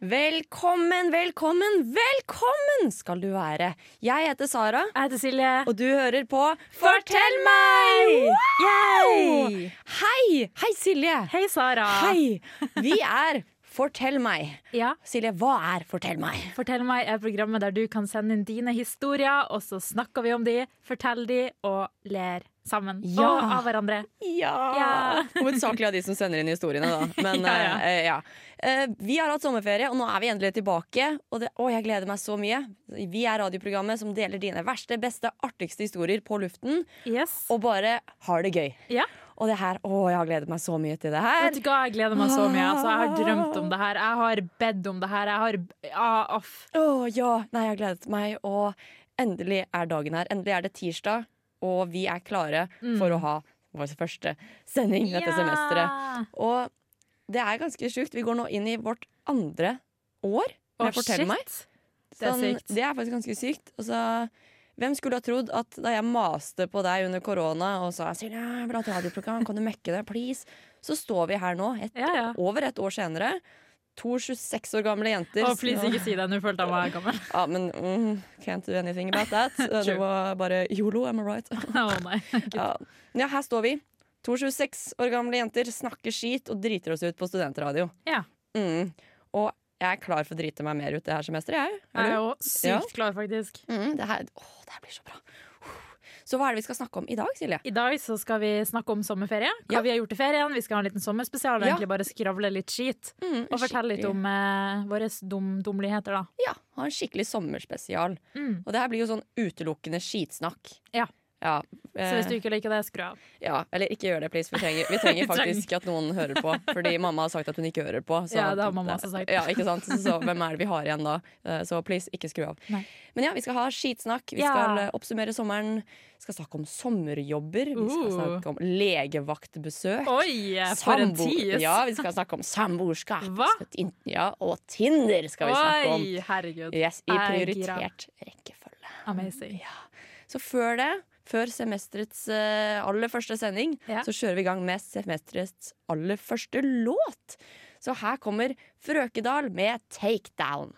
Velkommen, velkommen, velkommen skal du være. Jeg heter Sara, Jeg heter Silje. og du hører på Fortell meg! Wow! Hei! Hei, Silje. Hei, Sara. Hei! Vi er Fortell meg. Ja, Silje, hva er Fortell meg? Fortell meg er programmet der du kan sende inn dine historier, og så snakker vi om de, forteller de og ler sammen. Ja. Og av hverandre. Ja! Ja. Hovedsakelig av de som sender inn historiene, da. Men Ja, ja. Uh, vi har hatt sommerferie, og nå er vi endelig tilbake. Og det, å, jeg gleder meg så mye. Vi er radioprogrammet som deler dine verste, beste, artigste historier på luften. Yes. Og bare har det gøy. Ja. Og det her, å, jeg har gledet meg så mye til det her. Vet du hva, jeg gleder meg så mye. Altså, jeg har drømt om det her. Jeg har bedt om det her. Jeg har ah, off. Å ja, nei, jeg har gledet meg. Og endelig er dagen her. Endelig er det tirsdag, og vi er klare for å ha vår første sending dette semesteret. Og det er ganske sjukt. Vi går nå inn i vårt andre år shit. meg. Det er Sånn, det er faktisk ganske sykt. Altså, hvem skulle ha trodd at da jeg maste på deg under korona og sa Silje, et radioprogram, kan du mekke det, please? Så står vi her nå, et, Ja, ja. over et år senere. To 26 år gamle jenter. Oh, please, ikke si det. Nå følte jeg meg gammel. Ja, men mm, can't do anything about that. Det var bare yolo, am I right? oh, nei. Ja. ja, her står vi. To 26 år gamle jenter snakker skit og driter oss ut på studentradio. Ja. Mm. Og jeg er klar for å drite meg mer ut det her semesteret, jeg. Jeg er jo sykt Ja. klar, faktisk. Mm, det, her, åh, det her blir så bra. Så hva er det vi skal snakke om i dag, Silje? I dag så skal vi snakke om sommerferie. Hva Ja. vi har gjort i ferien. Vi skal ha en liten sommerspesial Ja. egentlig bare skravle litt skit. Mm, Og fortelle litt om eh, våre dum, dumligheter, da. Ja, ha en skikkelig sommerspesial. Mm. Og det her blir jo sånn utelukkende skitsnakk. Ja. Ja, Så hvis du eh, ikke liker det, skru av. ja, eller ikke gjør det, please. Vi trenger, vi trenger faktisk at noen hører på. Fordi mamma har sagt at hun ikke hører på. så- Ja, det har mamma også sagt. Ja, ikke sant? Så hvem er det vi har igjen da? Eh, Så please, ikke skru av. Nei. Men ja, vi skal ha skitsnakk. Vi skal ja. oppsummere sommeren. Vi skal snakke om sommerjobber. Vi skal Uh. snakke om legevaktbesøk. Oi, for en tis! Ja, vi skal snakke om samboerskap. Hva? Ja, og Tinder skal vi snakke om. Oi, herregud. Yes, I er prioritert rekkefølge. Amazing. Så før det, før semesterets eh, aller første sending, Ja. så kjører vi i gang med semesterets aller første låt. Så her kommer Frøkedal med 'Takedown'.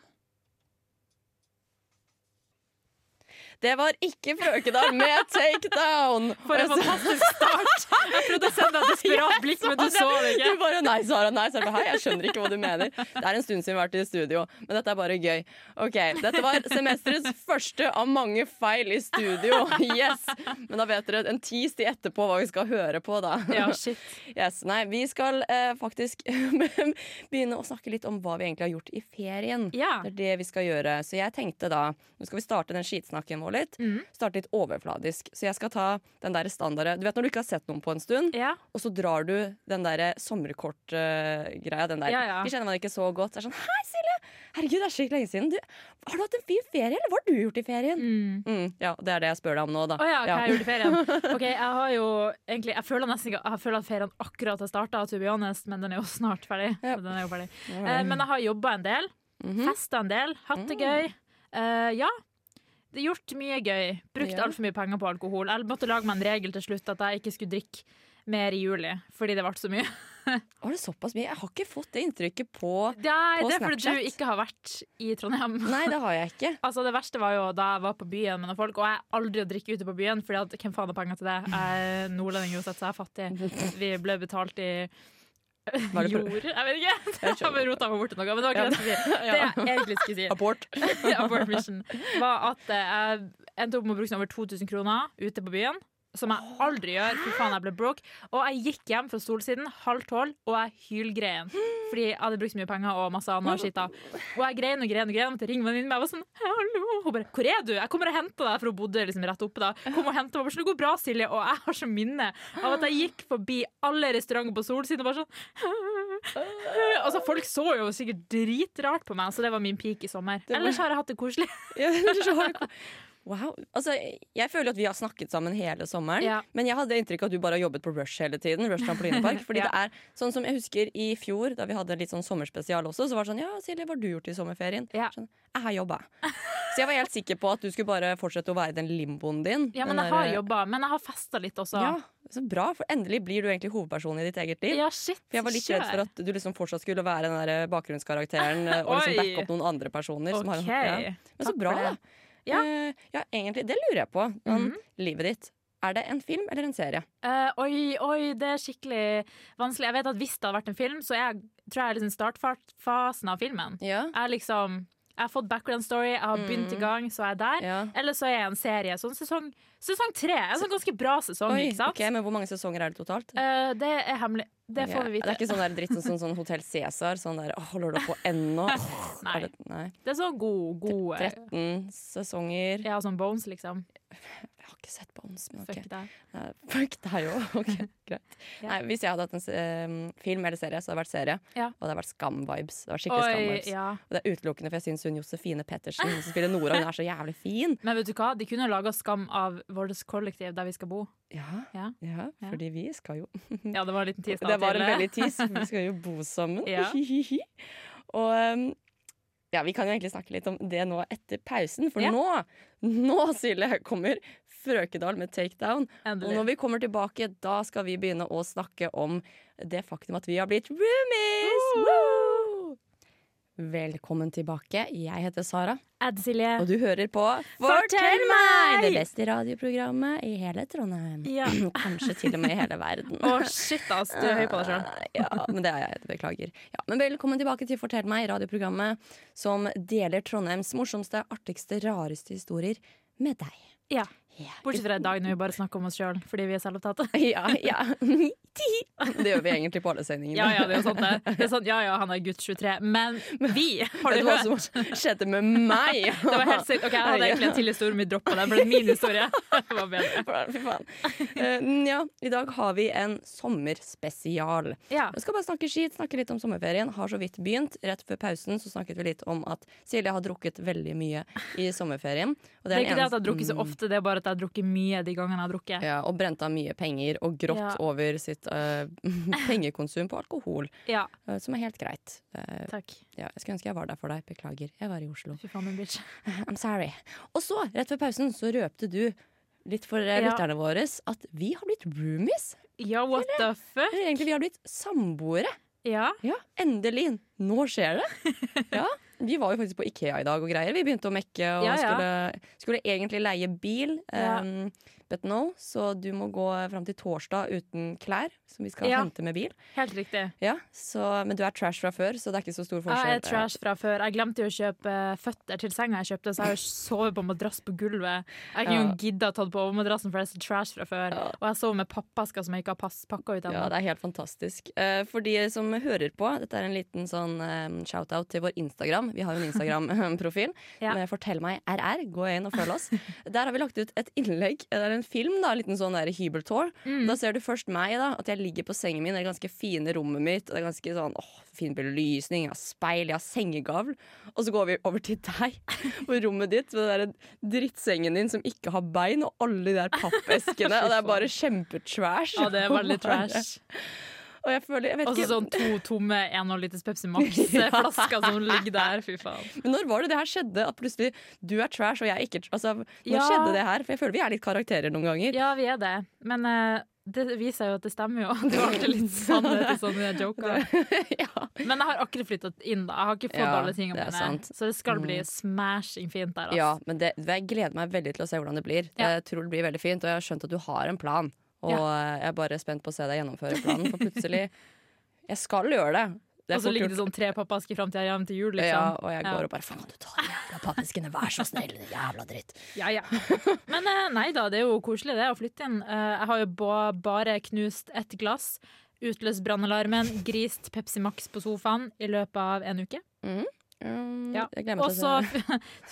Det var ikke Frøkedal med 'Takedown'! For en fantastisk start! Jeg trodde å sende deg desperat blikk, men du så det ikke. Du bare nei, Sara, nei, Sara. Hei, jeg skjønner ikke hva du mener. Det er en stund siden vi har vært i studio, men dette er bare gøy. Ok, Dette var semesterets første av mange feil i studio. Yes! Men da vet dere en tis til etterpå hva vi skal høre på, da. Ja, shit. Yes, nei, vi skal eh, faktisk begynne å snakke litt om hva vi egentlig har gjort i ferien. Ja. Det er det vi skal gjøre. Så jeg tenkte da Nå skal vi starte den skitsnakken vår litt. Mm. Starte litt overfladisk. Så jeg skal ta den der standarden Du vet når du ikke har sett noen på en stund, Ja. og så drar du den der sommerkortgreia. den der. Ja, ja. Vi kjenner man ikke så godt. Det er sånn Hei, Silje! Herregud, det er skikkelig lenge siden. Du, har du hatt en fin ferie, eller hva har du gjort i ferien? Mm. Mm, ja, det er det jeg spør deg om nå, da. Å ja, hva Ja. jeg gjorde i ferien? Ok, jeg har jo egentlig Jeg føler nesten ikke Jeg føler at ferien akkurat har starta, to be honest, men den er jo snart ferdig. Er jo ferdig. Eh, men jeg har jobba en del. Mhm. Festa en del. Hatt det gøy. Uh, ja. Det er gjort mye gøy. Brukt Ja. altfor mye penger på alkohol. Jeg måtte lage meg en regel til slutt at jeg ikke skulle drikke mer i juli, fordi det ble så mye. Var det såpass mye? Jeg har ikke fått det inntrykket på Nei, På det er fordi du ikke har vært i Trondheim. Nei, det har jeg ikke. Altså Det verste var jo da jeg var på byen med noen folk, og jeg er aldri å drikke ute på byen, Fordi at hvem faen har penger til det? Jeg er nordlending uansett, så jeg er fattig. Vi ble betalt i Var det jord Jeg vet ikke. Jeg har rota meg borti noe, men det var ikke det jeg skulle si. Det jeg egentlig skulle si, Abort. abort mission, var at eh, jeg endte opp med å bruke over 2000 kroner ute på byen. Som jeg aldri gjør. Fy faen, jeg ble broke. Og jeg gikk hjem fra Solsiden halv tolv, og jeg hylgrein. Fordi jeg hadde brukt så mye penger og masse annet skitt. Og jeg grein og grein og grein. Måtte ringe venninnen min. Jeg var sånn, hallo. Hun bare 'Hvor er du?' 'Jeg kommer og henter deg', for hun bodde liksom rett oppe. da. Kom og hente meg. 'Det går bra, Silje.' Og jeg har så minne av at jeg gikk forbi alle restauranter på Solsiden og bare sånn Altså, Folk så jo sikkert dritrart på meg, så det var min peak i sommer. Ellers har jeg hatt det koselig. Ja, Wow. Altså, jeg føler at vi har snakket sammen hele sommeren. Ja. Men jeg hadde inntrykk av at du bare har jobbet på Rush hele tiden. Rush trampolinepark Fordi Ja. det er sånn som jeg husker i fjor, da vi hadde litt sånn sommerspesial også, så var det sånn Ja, Silje, hva har du gjort i sommerferien? Ja. Sånn, jeg har jobba. Så jeg var helt sikker på at du skulle bare fortsette å være i den limboen din. Ja, men jeg har der- jobba, men jeg har festa litt også. Ja, så bra, for endelig blir du egentlig hovedperson i ditt eget liv. Ja, shit. For jeg var litt redd for at du liksom fortsatt skulle være den der bakgrunnskarakteren eh, og liksom backe opp noen andre personer. Som har ja. Men så bra, da. Ja. Eh, ja, egentlig, det lurer jeg på. Sånn, -hmm. Livet ditt. Er det en film eller en serie? Uh, oi, oi, det er skikkelig vanskelig. Jeg vet at Hvis det hadde vært en film, så jeg, tror jeg er liksom startfasen av filmen. Ja. Jeg, liksom, jeg har fått background story, jeg har begynt i gang, så er jeg der. ja. Eller så er jeg en serie. Sånn sesong, sesong tre. En sånn ganske bra sesong, Oi, ikke sant? ok, men hvor mange sesonger er det totalt? Uh, det er hemmelig. Det får vi vite. Det er ikke sånn der dritt som sånn, sånn Hotell Cæsar? Sånn der, åh, holder du på ennå? Nei. det, nei. Det er sånn god, god eh, 13 sesonger. Ja, sånn bones, liksom. Jeg har ikke sett Bones, men Fuck ok. deg. Uh, Fuck deg òg. Ok, greit. Ja. Nei, hvis jeg hadde hatt en uh, film eller serie, så hadde det vært serie. Ja. Og det hadde vært Skam-vibes. Det var skikkelig Skam-vibes. ja. Og det er utelukkende for jeg syns hun Josefine Pettersen som spiller Nora, hun er så jævlig fin. Men vet du hva? De kunne laga Skam av vårt kollektiv der vi skal bo. Ja, Ja. ja, Ja. fordi vi skal jo Ja, det var en liten tis. Det var en veldig tis, for vi skal jo bo sammen. Og um, ja, vi kan jo egentlig snakke litt om det nå etter pausen, for Ja. nå, nå Silje, kommer Frøkedal med Takedown. Og når vi kommer tilbake, da skal vi begynne å snakke om det faktum at vi har blitt roomies! Woo! Velkommen tilbake. Jeg heter Sara, Ed Silje. og du hører på Fortell meg! Det beste radioprogrammet i hele Trondheim. Ja. Kanskje til og med i hele verden. Å, shit, ass. Du er høy på deg sjøl. Ja, men det er jeg. Beklager. Ja, men velkommen tilbake til Fortell meg, radioprogrammet som deler Trondheims morsomste, artigste, rareste historier med deg. Ja. Ja. Bortsett fra i dag når vi bare snakker om oss sjøl fordi vi er selvopptatte. Ja, ja. Det gjør vi egentlig på alle sendingene. Ja, ja, det er jo det. det er sånn, ja, ja, han er gutt 23. Men vi, har du hørt? som skjedde med meg? Det var helt sykt. Ok, Jeg hadde egentlig en til historie, men vi droppa den, for det er min historie. Det var bedre. Fy faen. Uh, ja, i dag har vi en sommerspesial. Ja. Vi skal bare snakke skit, snakke litt om sommerferien. Har så vidt begynt. Rett før pausen så snakket vi litt om at Silje har drukket veldig mye i sommerferien. Og Det er den ikke det at jeg har drukket så ofte, det er bare at jeg har drukket mye de gangene jeg har drukket. Ja, og brent av mye penger og grått Ja. over sitt uh, pengekonsum på alkohol. Ja, Uh, som er helt greit. Uh, takk. ja, jeg skulle ønske jeg var der for deg. Beklager. Jeg var i Oslo. Fy faen, min bitch. I'm sorry. Og så, rett før pausen, så røpte du litt for Ja. lytterne våre at vi har blitt roomies. Ja, what the fuck? Eller egentlig, vi har blitt samboere. Ja. Ja, endelig. Nå skjer det. Ja, Vi var jo faktisk på Ikea i dag og greier. Vi begynte å mekke og Ja, ja. Skulle, skulle egentlig leie bil. Ja. Um, but no, så du må gå fram til torsdag uten klær, som vi skal Ja. hente med bil. Helt riktig. Ja, så, Men du er trash fra før, så det er ikke så stor forskjell. Jeg er trash fra før. Jeg glemte jo å kjøpe føtter til senga jeg kjøpte, så jeg har jo sovet på madrass på gulvet. Jeg kunne Ja. jo gidda å ta på overmadrassen, for jeg er så trash fra før. Og jeg sover med pappesker som jeg ikke har pakka ut Ja, det er helt fantastisk. Eh, for de som hører på, dette er en liten sånn eh, shout-out til vår Instagram. Vi har jo en Instagram-profil Ja. Fortell meg RR. Gå inn og følg oss. Der har vi lagt ut et innlegg. Det er en film, da, en liten sånn hybeltour. Mm. Da ser du først meg, da, at jeg ligger på sengen min i det ganske fine rommet mitt. Det er ganske sånn, åh, fin belysning, jeg har speil, jeg har sengegavl. Og så går vi over til deg på rommet ditt med den drittsengen din som ikke har bein, og alle de der pappeskene. og det er bare kjempetrash. Ja, det er veldig trash. Og jeg føler, jeg vet Og ikke, sånn to tomme 1,5 liters Pepsi Max-flasker som ligger der. Fy faen. Men når var det det her skjedde? At plutselig du er trash og jeg er ikke altså, Når Ja. skjedde det her? For jeg føler vi er litt karakterer noen ganger. Ja, vi er det. Men uh, det viser jo at det stemmer jo. Det var alltid litt sannhet i sånne joker. ja. Men jeg har akkurat flyttet inn, da. Jeg har ikke fått Ja, alle tingene mine. sant. Så det skal bli Mm. smashing fint der. Altså. ja, men det, jeg gleder meg veldig til å se hvordan det blir. Jeg tror det blir veldig fint, og jeg har skjønt at du har en plan. Og jeg er bare spent på å se deg gjennomføre planen, for plutselig Jeg skal gjøre det. det Og så ligger det sånn tre pappesker fram til jeg er hjemme til jul, liksom. Ja, og jeg Ja. går og bare Faen, du tar de jævla pappeskene, vær så snill, din jævla dritt. Ja, ja. Men eh, nei da, det er jo koselig det å flytte inn. Eh, jeg har jo bare knust ett glass, utløst brannalarmen, grist Pepsi Max på sofaen i løpet av en uke. Um, Ja. Og så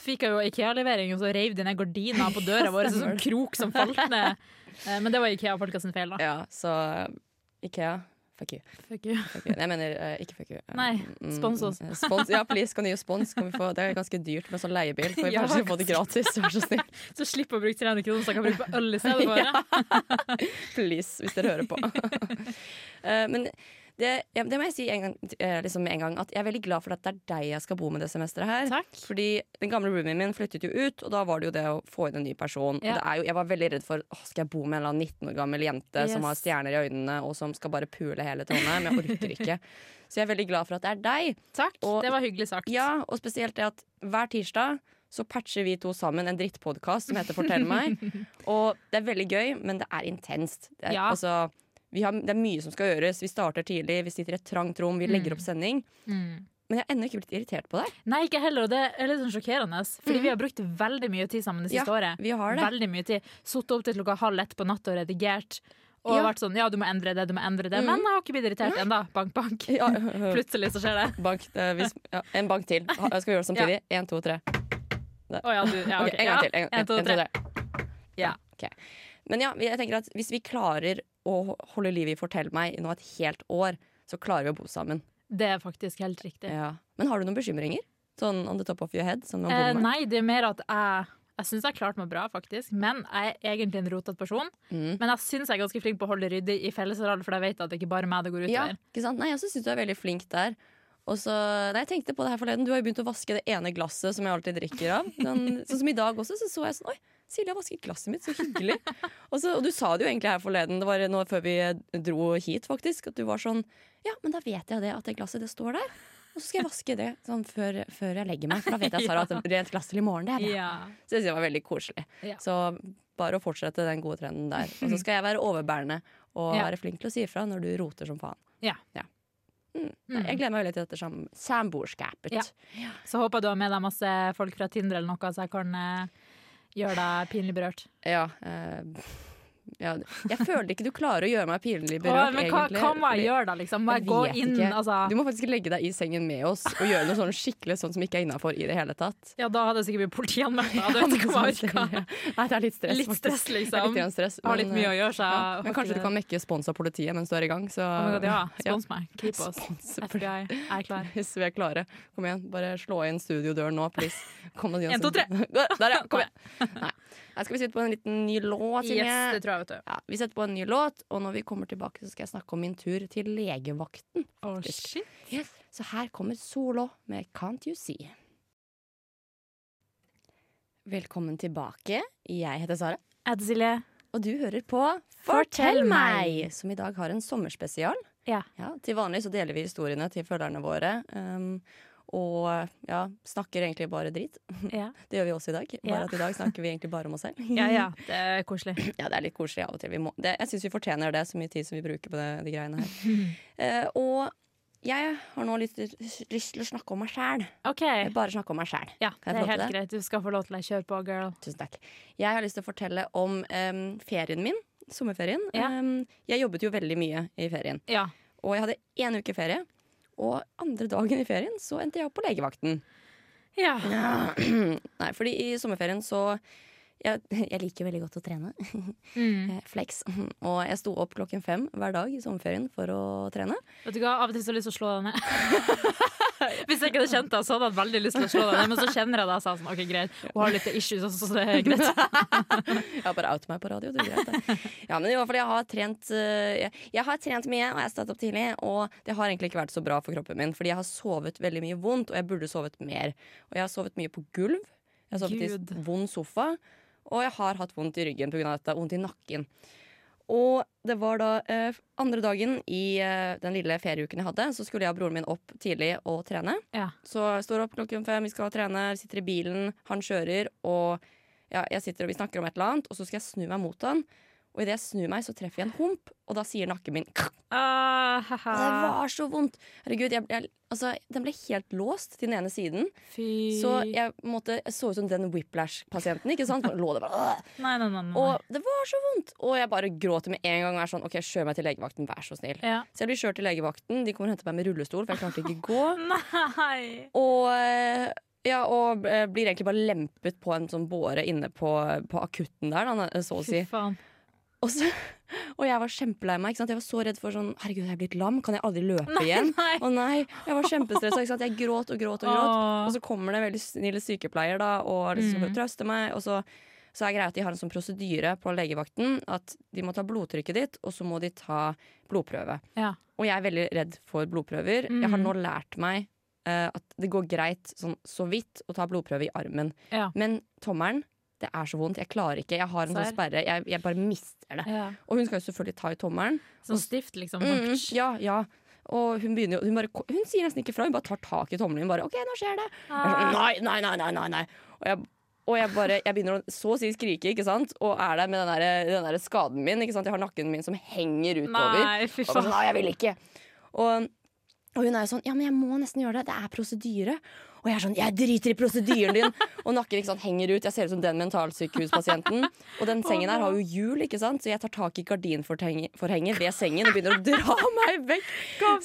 fikk jeg jo Ikea-levering, og så reiv de ned gardina på døra vår. Så sånn krok som falt ned. Eh, Men det var Ikea-folka sin feil, da. Ja, så Ikea, fuck you. Fuck you. Fuck you. Nei, Jeg mener eh, ikke fuck you. Eh, Nei, mm, spons oss. mm, Spons, ja, please, kan du gi spons? Kan vi få, det er ganske dyrt med sånn leiebil. Får vi Ja, kanskje få det gratis? Vær så snill. Så slipper å bruke 300 kroner, så kan bruke på øl i stedet. Bare. Please, hvis dere hører på. uh, men det, det må jeg si en gang, eh, liksom en gang, at jeg er veldig glad for at det er deg jeg skal bo med det semesteret her. Takk. Fordi den gamle roomien min flyttet jo ut, og da var det jo det å få inn en ny person. Ja. Er jo, jeg var veldig redd for å, skal jeg bo med en eller annen 19 år gammel jente som har stjerner i øynene, og som skal bare pule hele Trondheim. Jeg orker ikke. Så jeg er veldig glad for at det er deg. Takk. Og- det var hyggelig sagt. Ja, og spesielt det at hver tirsdag så patcher vi to sammen en drittpodkast som heter Fortell meg. Og det er veldig gøy, men det er intenst. Det er, Ja. altså, har, det er mye som skal gjøres. Vi starter tidlig, vi sitter i et trangt rom, vi legger opp sending. Mm. Men jeg har ennå ikke blitt irritert på deg. Nei, ikke heller, og det er litt sånn sjokkerende. Fordi vi har brukt veldig mye tid sammen det siste Ja, året. vi har det. Veldig mye tid. Sittet opp til klokka halv ett på natta og redigert. Og Ja. vært sånn ja, du må endre det, du må endre det. Mm. Men jeg har ikke blitt irritert ennå. Bank, bank. Ja, Plutselig så skjer det. bank, det hvis, ja, en bank til. Skal vi gjøre det samtidig? Én, to, tre. Å ja, du. Ja, okay. Okay, en gang til. En, En, en, to, tre. Ja. Okay. Men ja, jeg tenker at hvis vi klarer å holde liv i Fortell meg i nå et helt år, så klarer vi å bo sammen. Det er faktisk helt riktig. Ja. Men har du noen bekymringer? Sånn on the top of your head? Eh, nei, det er mer at jeg jeg syns jeg klarte meg bra, faktisk. Men jeg er egentlig en rotete person. Mm. Men jeg syns jeg er ganske flink på å holde ryddig i fellesareal, for jeg vet at det ikke bare er meg det går Ja, utover. ikke sant? Nei, jeg syns du er veldig flink der. Og så, nei, jeg tenkte på det her forleden Du har jo begynt å vaske det ene glasset som jeg alltid drikker av. Sånn, sånn som i dag også, så så jeg sånn Oi, Silje har vasket glasset mitt, så hyggelig. og, så, og du sa det jo egentlig her forleden, det var nå før vi dro hit, faktisk, at du var sånn Ja, men da vet jeg det, at det glasset, det står der. Og så skal jeg vaske det sånn før, før jeg legger meg, for da vet jeg Sara, at rent glass til i morgen, det er bra. Ja. Så det var veldig koselig. Ja. Så bare å fortsette den gode trenden der. Og så skal jeg være overbærende og Ja. være flink til å si ifra når du roter som faen. Ja. Mm. Nei, Jeg gleder meg veldig til dette sam samboerskapet. Ja. Så håper du har med deg masse folk fra Tinder eller noe, så jeg kan eh, gjøre deg pinlig berørt. Ja, eh, ja, jeg føler ikke du klarer å gjøre meg pinlig berørt, men hva, egentlig. hva må jeg gjøre da, liksom? Må jeg, Jeg gå inn, altså Du må faktisk legge deg i sengen med oss og gjøre noe sånn skikkelig sånn som ikke er innafor i det hele tatt. Ja, da hadde jeg sikkert blitt politianmeldt. Ja. Nei, det er litt stress, Litt stress, liksom. litt stress, men, Har litt mye å eh, gjøre, så ja. Men kanskje du kan mekke spons av politiet mens du er i gang. Så, Oh God, ja, spons meg. Keep us. FBI, er klar. Hvis vi er klare. Kom igjen, bare slå inn studiodøren nå, please. Kom oss En, to, tre. Der, ja. Kom igjen. Nei. Her skal vi sette på en liten ny låt. Yes, det tror jeg, vet du. Ja, vi setter på en ny låt, og når vi kommer tilbake, så skal jeg snakke om min tur til legevakten. Oh, shit. Yes. Så her kommer Solo med Can't You See. Velkommen tilbake. Jeg heter Sara, Silje. og du hører på Fortell meg! Som i dag har en sommerspesial. Ja. til vanlig så deler vi historiene til følgerne våre. Um, og ja, snakker egentlig bare dritt. Ja. Det gjør vi også i dag. Bare Ja. at i dag snakker vi egentlig bare om oss selv. ja, ja. Det er koselig. Ja, det er litt koselig av og til. Vi må, det, jeg syns vi fortjener det, så mye tid som vi bruker på det, de greiene her. Eh, og jeg har nå til- lyst til å snakke om meg sjæl. Okay. Bare snakke om meg sjæl. Ja, det er helt det? greit. Du skal få lov til å kjøre på, girl. Tusen takk. Jeg har lyst til å fortelle om um, ferien min. Sommerferien. Ja. Um, jeg jobbet jo veldig mye i ferien. Ja. Og jeg hadde én uke ferie. Og andre dagen i ferien så endte jeg opp på legevakten. ja. Nei, fordi i sommerferien så jeg, jeg liker veldig godt å trene. Mm. Eh, Flex. Og jeg sto opp klokken fem hver dag i sommerferien for å trene. Vet du hva, Av og til så har jeg lyst til å slå deg ned. Hvis jeg ikke hadde kjent deg, så hadde jeg veldig lyst til å slå deg ned. Men så kjenner jeg deg og sa sånn, ok greit, hun har litt issues, også, så det er greit. Jeg har bare out meg på radio. Det er greit, det. Ja, men i hvert fall, jeg har trent eh, jeg, jeg har trent mye, og jeg har stått opp tidlig. Og det har egentlig ikke vært så bra for kroppen min, fordi jeg har sovet veldig mye vondt, og jeg burde sovet mer. Og jeg har sovet mye på gulv. Jeg har sovet Gud. i vond sofa. Og jeg har hatt vondt i ryggen pga. dette. Vondt i nakken. Og det var da eh, andre dagen i eh, den lille ferieuken jeg hadde, så skulle jeg og broren min opp tidlig og trene. Ja. Så jeg står opp klokken fem, vi skal trene, vi sitter i bilen, han kjører, og ja, jeg sitter og vi snakker om et eller annet, og så skal jeg snu meg mot han. Og idet jeg snur meg, så treffer jeg en hump, og da sier nakken min Ah, Det var så vondt! Herregud, jeg, jeg, altså, den ble helt låst til den ene siden. Fy Så jeg, måtte, jeg så ut som den whiplash-pasienten. ikke sant? Lå det bare Nei, nei, nei. Og det var så vondt! Og jeg bare gråter med en gang og er sånn OK, kjør meg til legevakten, vær så snill. ja. Så jeg blir kjørt til legevakten. De kommer og henter meg med rullestol, for jeg klarte ikke å gå. Nei. Og, eh, ja, og eh, blir egentlig bare lempet på en sånn båre inne på, på akutten der, da, så å si. Fy faen. Og, så, og jeg var kjempelei meg. Jeg var så redd for sånn Herregud, jeg er blitt lam. Kan jeg aldri løpe igjen? nei. Å nei. Jeg var kjempestressa. Jeg gråt og gråt og gråt. Åh. Og så kommer det en veldig snill sykepleier da og liksom Mm. trøste meg. Og så så er greia at de har en sånn prosedyre på legevakten at de må ta blodtrykket ditt, og så må de ta blodprøve. Ja. Og jeg er veldig redd for blodprøver. Jeg har Mm. nå lært meg uh, at det går greit sånn så vidt å ta blodprøve i armen. Ja. Men tommelen, det er så vondt. Jeg klarer ikke. Jeg har en sånn sperre. Jeg, jeg bare mister det. ja. Og hun skal jo selvfølgelig ta i tommelen. Sånn stift, liksom. Mm, Sånn. ja, ja. Og hun begynner hun, bare, hun sier nesten ikke fra, hun bare tar tak i tommelen. Hun bare 'OK, nå skjer det'. Sånn, nei, nei, nei, nei, nei, nei. Og jeg, og jeg bare, jeg begynner å så å si skrike, ikke sant? Og er der med den der, den der skaden min. Ikke sant? Jeg har nakken min som henger utover. Nei, fy Og sånn, faen. nei, jeg vil ikke. Og, og hun er jo sånn Ja, men jeg må nesten gjøre det. Det er prosedyre. Og jeg er sånn Jeg driter i prosedyren din! og nakken ikke sant, henger ut. Jeg ser ut som den mentalsykehuspasienten. Og den sengen her har jo hjul, ikke sant? så jeg tar tak i gardinforhenget ved sengen og begynner å dra meg vekk.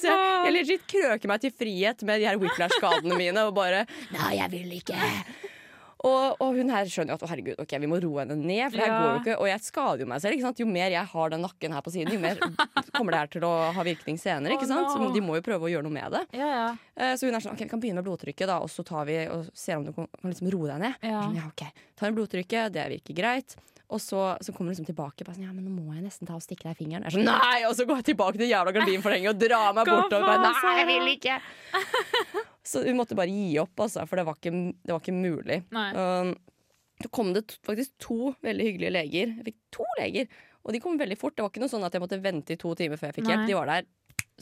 Så jeg, jeg legit krøker meg til frihet med de her whiplash-skadene mine og bare Nei, jeg vil ikke. Og, og hun her skjønner jo at å, herregud, ok, vi må roe henne ned. For det her Ja. går jo ikke Og jeg skader jo meg selv. Jo mer jeg har den nakken her på siden, jo mer kommer det her til å ha virkning senere. Ikke Oh, no. Så de må jo prøve å gjøre noe med det. Ja, ja. Eh, Så hun er sånn, ok, vi kan begynne med blodtrykket, da, og så tar vi og ser om du kan, kan liksom roe deg ned. Sånn, ja, ok, Tar en blodtrykket, det virker greit. Og så, så kommer hun liksom tilbake. Bare sånn, ja, men nå må jeg nesten ta og stikke deg i fingeren. Jeg er sånn, nei! Og så går jeg tilbake til jævla gardinforhenget og drar meg bort. bortover. Bare, nei, jeg vil ikke! Så hun måtte bare gi opp, altså, for det var ikke, det var ikke mulig. Um, så kom det faktisk to veldig hyggelige leger. Jeg fikk to leger, og de kom veldig fort. Det var ikke noe sånn at jeg måtte vente i to timer før jeg fikk Nei. hjelp. De var der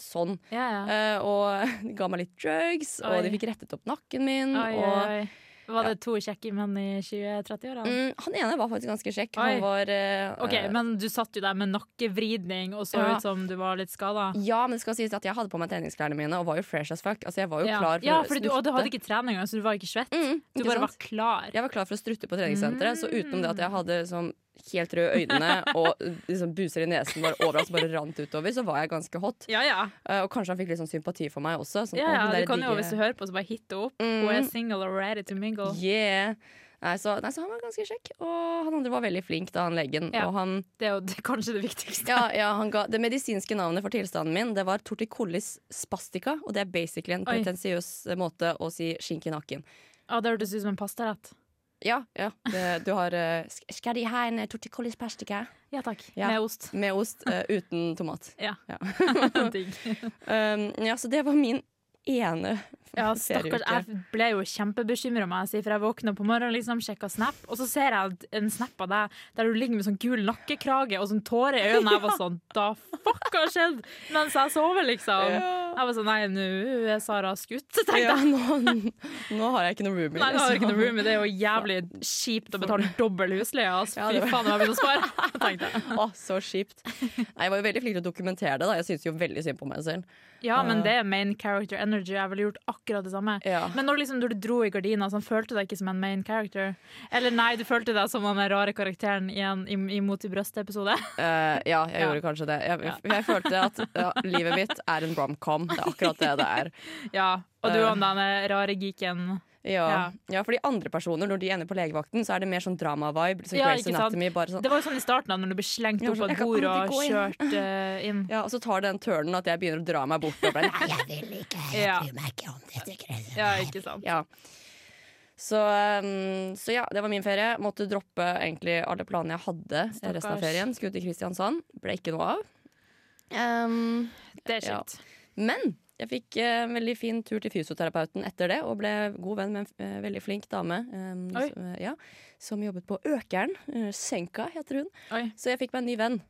sånn. Ja, ja. Uh, og de ga meg litt drugs, Oi. og de fikk rettet opp nakken min. Oi, og oi. Var det to kjekke menn i 20-30-åra? Mm, han ene var faktisk ganske kjekk. Han var uh, Ok, eh, Men du satt jo der med nakkevridning og så Ja. ut som du var litt skada. Ja, men det skal sies at jeg hadde på meg treningsklærne mine og var jo fresh as fuck. Altså, jeg var jo Ja, klar for ja å du, og du hadde ikke trening engang, så du var ikke svett. Mm, Du ikke bare sant? var klar. Jeg var klar for å strutte på treningssenteret, så utenom det at jeg hadde sånn helt røde øynene og liksom buser i nesen bare overalt som bare rant utover, så var jeg ganske hot. Ja, ja. Uh, og kanskje han fikk litt sånn sympati for meg også. Sånn, ja, ja du kan jo, hvis du hører på, så bare hit det opp. Mm. Hun er single og ready to mingle. Yeah. Nei så, nei, så han var ganske kjekk. Og han andre var veldig flink, da, han legen. Ja. Han, Det er jo det, kanskje det viktigste. ja, ja, han ga, det medisinske navnet for tilstanden min Det var torticollis spastica. Og det er basically en pretensiøs måte å si skink i nakken. Ja, Det hørtes ut som en pastarett. Ja, ja. Det, du har uh, Skal de ha en eh, torticollis spastica? Ja takk. Ja. Med ost. Med ost, uh, uten tomat. Ja. Ja. Digg. Um, ja, så det var min ene Ja, stakkars. Jeg ble jo kjempebekymra, for jeg våkna på morgenen, liksom, sjekka Snap, og så ser jeg en snap av deg der du ligger med sånn gul nakkekrage og sånn tårer i øynene. Jeg var sånn Da fuck har skjedd? Mens jeg sover, liksom. Jeg var sånn Nei, nå er Sara skutt, tenkte jeg. Ja, nå, nå har jeg ikke noe roomie. Nei, nå har jeg ikke noe liksom. roomie. Det er jo jævlig kjipt å betale dobbel husleie. Altså. Fy faen, jeg begynt å spare. tenkte jeg. Å, så kjipt. Nei, jeg var jo veldig flink til å dokumentere det. da Jeg syns jo veldig synd på meg selv. Ja, men det er main character energy. Jeg ville gjort akkurat det samme. Ja. Men når, liksom, når du dro i gardina, sånn, følte du deg ikke som en main character? Eller nei, du følte deg som den rare karakteren i en i, brøstet-episode? Uh, ja, jeg Ja. gjorde kanskje det. Jeg, jeg, jeg følte at ja, livet mitt er en romcom. Det er akkurat det det er. Ja. Og du Eh. og den rare geeken. Ja. Ja. ja, fordi andre personer, når de ender på legevakten, så er det mer sånn drama-vibe. Så Ja? Anatomy, sånn Det var jo sånn i starten, da, når du ble slengt opp på sånn, et bord og aldri inn. kjørt eh, inn. Ja, og så tar det den turnen at jeg begynner å dra meg bort. Og bare, nei, jeg vil ikke, jeg bryr meg ikke om dette. greiene Ja, ikke sant. Ja. Så, um, så ja, det var min ferie. Måtte droppe egentlig alle planene jeg hadde resten av ferien. Skulle til Kristiansand. Ble ikke noe av. Um, Det er kjipt. men jeg fikk eh, en veldig fin tur til fysioterapeuten etter det, og ble god venn med en eh, veldig flink dame um, som, eh, ja, som jobbet på Økeren. Eh, Senka heter hun. Oi. Så jeg fikk meg en ny venn.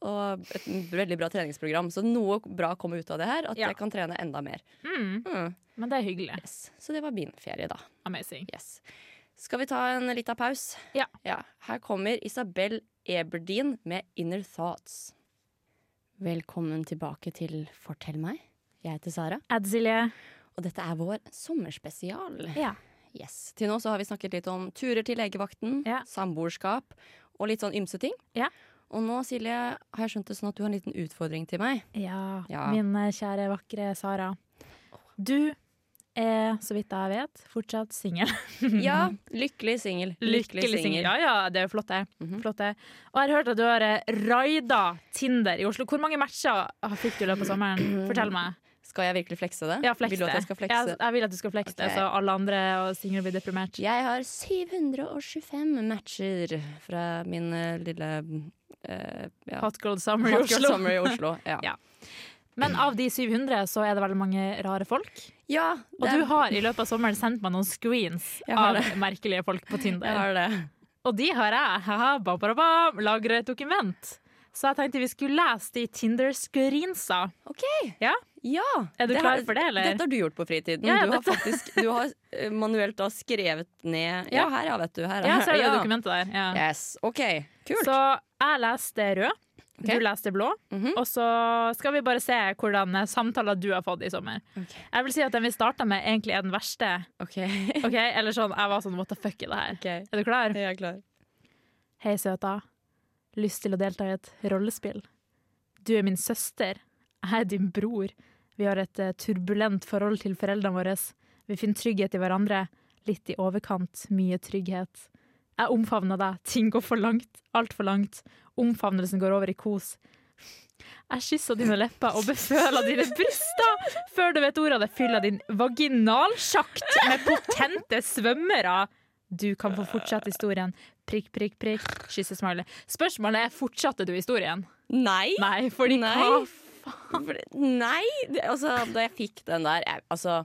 Og et veldig bra treningsprogram. Så noe bra kom ut av det her. At Ja. jeg kan trene enda mer. Mm, Mm, men det er hyggelig. yes. Så det var min ferie, da. Amazing. Yes. Skal vi ta en liten pause? Ja. Her kommer Isabel Eberdin med 'Inner Thoughts'. Velkommen tilbake til Fortell meg. Jeg heter Sara, Ed Silje. og dette er vår sommerspesial. Ja. Yes. Til nå så har vi snakket litt om turer til legevakten, Ja. samboerskap og litt sånn ymse ting. Ja. Og nå, Silje, har jeg skjønt det sånn at du har en liten utfordring til meg. Ja, Ja. min eh, kjære, vakre Sara. Du er, så vidt jeg vet, fortsatt singel. Ja, lykkelig singel. Lykkelig singel. Ja, ja, det er jo flott, det. Mhm. flott det. Og jeg har hørt at du har eh, raida Tinder i Oslo. Hvor mange matcher fikk du i løpet av sommeren? Fortell meg. Skal jeg virkelig flekse det? Ja, flekse. Vil du at jeg skal flekse? Jeg, jeg vil at du skal flekse det, Ok. så alle andre og single blir deprimert. Jeg har 725 matcher fra min eh, lille uh, ja. Hot Girl Summer i Hot Oslo. Summer i Oslo. Ja. Ja. Men av de 700 så er det veldig mange rare folk. ja Og du har i løpet av sommeren sendt meg noen screens av det. merkelige folk på Tinder. jeg har det. Og de har jeg haha, bam, bam, bam, lagret et dokument. Så jeg tenkte vi skulle lese de Tinder-screensa. OK. Ja. Ja. Er du klar har- for det, eller? Dette har du gjort på fritiden. Ja, du har faktisk du har eh, manuelt da skrevet ned Ja, her ja, vet du. Her, Ja, så er det ja. dokumentet der. Ja. Yes. OK. Kult. Så jeg leste rød, okay. du leste blå. Mhm. Og så skal vi bare se hvordan eh, samtaler du har fått i sommer. Okay. Jeg vil si at den vi starta med, egentlig er den verste. OK. okay. Eller sånn, jeg var sånn what the fuck i det her. Okay. Er du klar? Jeg er klar. Hei, søta. Lyst til å delta i et rollespill? Du er min søster. Jeg er din bror. Vi har et eh, turbulent forhold til foreldrene våre. Vi finner trygghet i hverandre. Litt i overkant. Mye trygghet. Jeg omfavner deg. Ting går for langt. Altfor langt. Omfavnelsen går over i kos. Jeg kysser dine lepper og beføler dine bryster. Før du vet ordet av det, fyller din vaginalsjakt med potente svømmere. Du kan få fortsette historien. Prikk, prikk, prikk. Kyssesmiley. Spørsmålet er fortsatte du historien. Nei. Nei, fordi Nei. hva For, nei. Det, altså, da jeg fikk den der jeg, Altså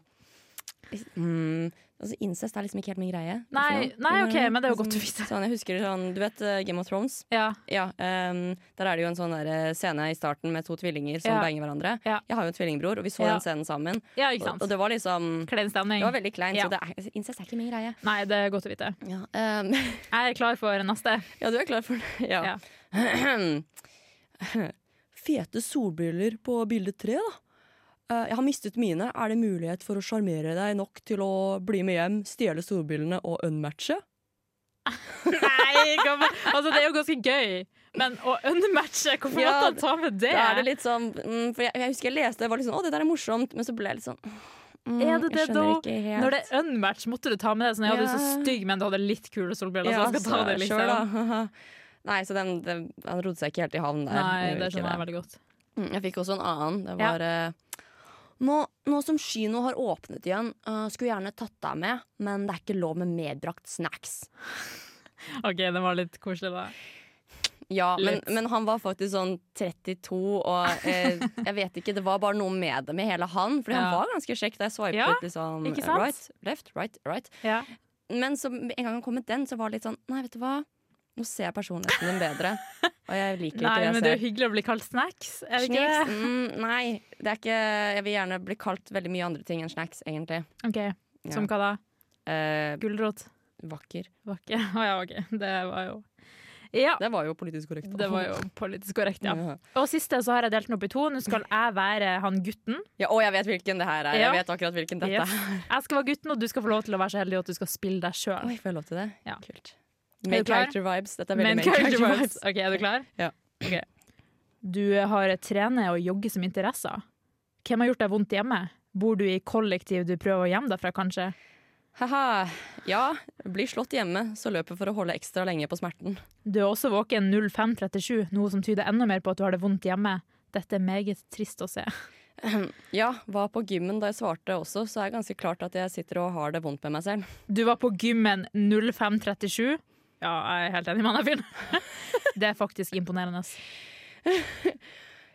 mm, Altså, Incest er liksom ikke helt min greie. Nei, nei, ok, Mm, men det er jo godt å vite. Sånn, jeg husker sånn, Du vet uh, Game of Thrones? Ja. Ja, um, Der er det jo en sånn der, eh, scene i starten med to tvillinger som Ja. banger hverandre. Ja. Jeg har jo en tvillingbror, og vi så Ja. den scenen sammen. ja, ikke Og, sant. og det var liksom Klein stemning. Det var veldig kleint, Ja. så det er, altså, incest er ikke min greie. Nei, det er godt å vite. Ja, ehm, Jeg er klar for neste. ja du er klar for det? Ja. Fete solbriller på bilde tre, da. Eh, jeg har mistet mine. Er det mulighet for å sjarmere deg nok til å bli med hjem, stjele solbrillene og unmatche? Nei, altså, det er jo ganske gøy. Men å unmatche, hvorfor Ja, måtte han ta med det? Da er det litt sånn mm, For jeg, jeg husker jeg leste det var litt sånn Å, det der er morsomt. Men så ble jeg litt sånn mm, Er det det da? Når det er unmatch, måtte du ta med det sånn Jeg hadde så stygg, men du hadde litt kule solbriller. ja, så jeg skal ta det liksom. sure. Nei, så den, den, han rodde seg ikke helt i havn der. Nei, det skjønner jeg veldig godt. Mm, Jeg fikk også en annen. Det var ja. nå, nå som kino har åpnet igjen, uh, skulle gjerne tatt deg med, men det er ikke lov med medbrakt snacks. OK, det var litt koselig, da. Ja, men, men han var faktisk sånn 32, og eh, jeg vet ikke, det var bare noe med det, med hele han. Fordi han var ganske kjekk da jeg swipet Ja, liksom right, left, right, right. Ja. Men så en gang han kom med den, så var det litt sånn Nei, vet du hva? Nå ser jeg personligheten din bedre. Og jeg liker Nei, ikke det men jeg det er jo hyggelig å bli kalt snacks. Er det ikke Snacks? det? Mm, nei, det er ikke Jeg vil gjerne bli kalt veldig mye andre ting enn snacks, egentlig. OK, som hva da? Eh, Gulrot? vakker. Vakker. Å oh, ja, OK. Det var jo Ja. Det var jo politisk korrekt. Det var jo politisk korrekt, ja. ja. Og siste så har jeg delt den opp i to. Nå skal jeg være han gutten. ja, Og jeg vet hvilken det her er. Ja. Jeg vet akkurat hvilken dette Yes. er. Jeg skal være gutten, og du skal få lov til å være så heldig at du skal spille deg sjøl. Får jeg lov til det? Ja. Kult. Main character vibes. Dette er veldig Main main character character vibes. vibes. OK, er du klar? Ja. Okay. Du har trene og jogge som interesser. Hvem har gjort deg vondt hjemme? Bor du i kollektiv du prøver å gjemme deg fra, kanskje? Haha. Ja, blir slått hjemme, så løper for å holde ekstra lenge på smerten. Du er også våken 0537, noe som tyder enda mer på at du har det vondt hjemme. Dette er meget trist å se. Ja, var på gymmen da jeg svarte også, så er det ganske klart at jeg sitter og har det vondt med meg selv. Du var på gymmen 0537. Ja, jeg er helt enig med han fyren. Det er faktisk imponerende.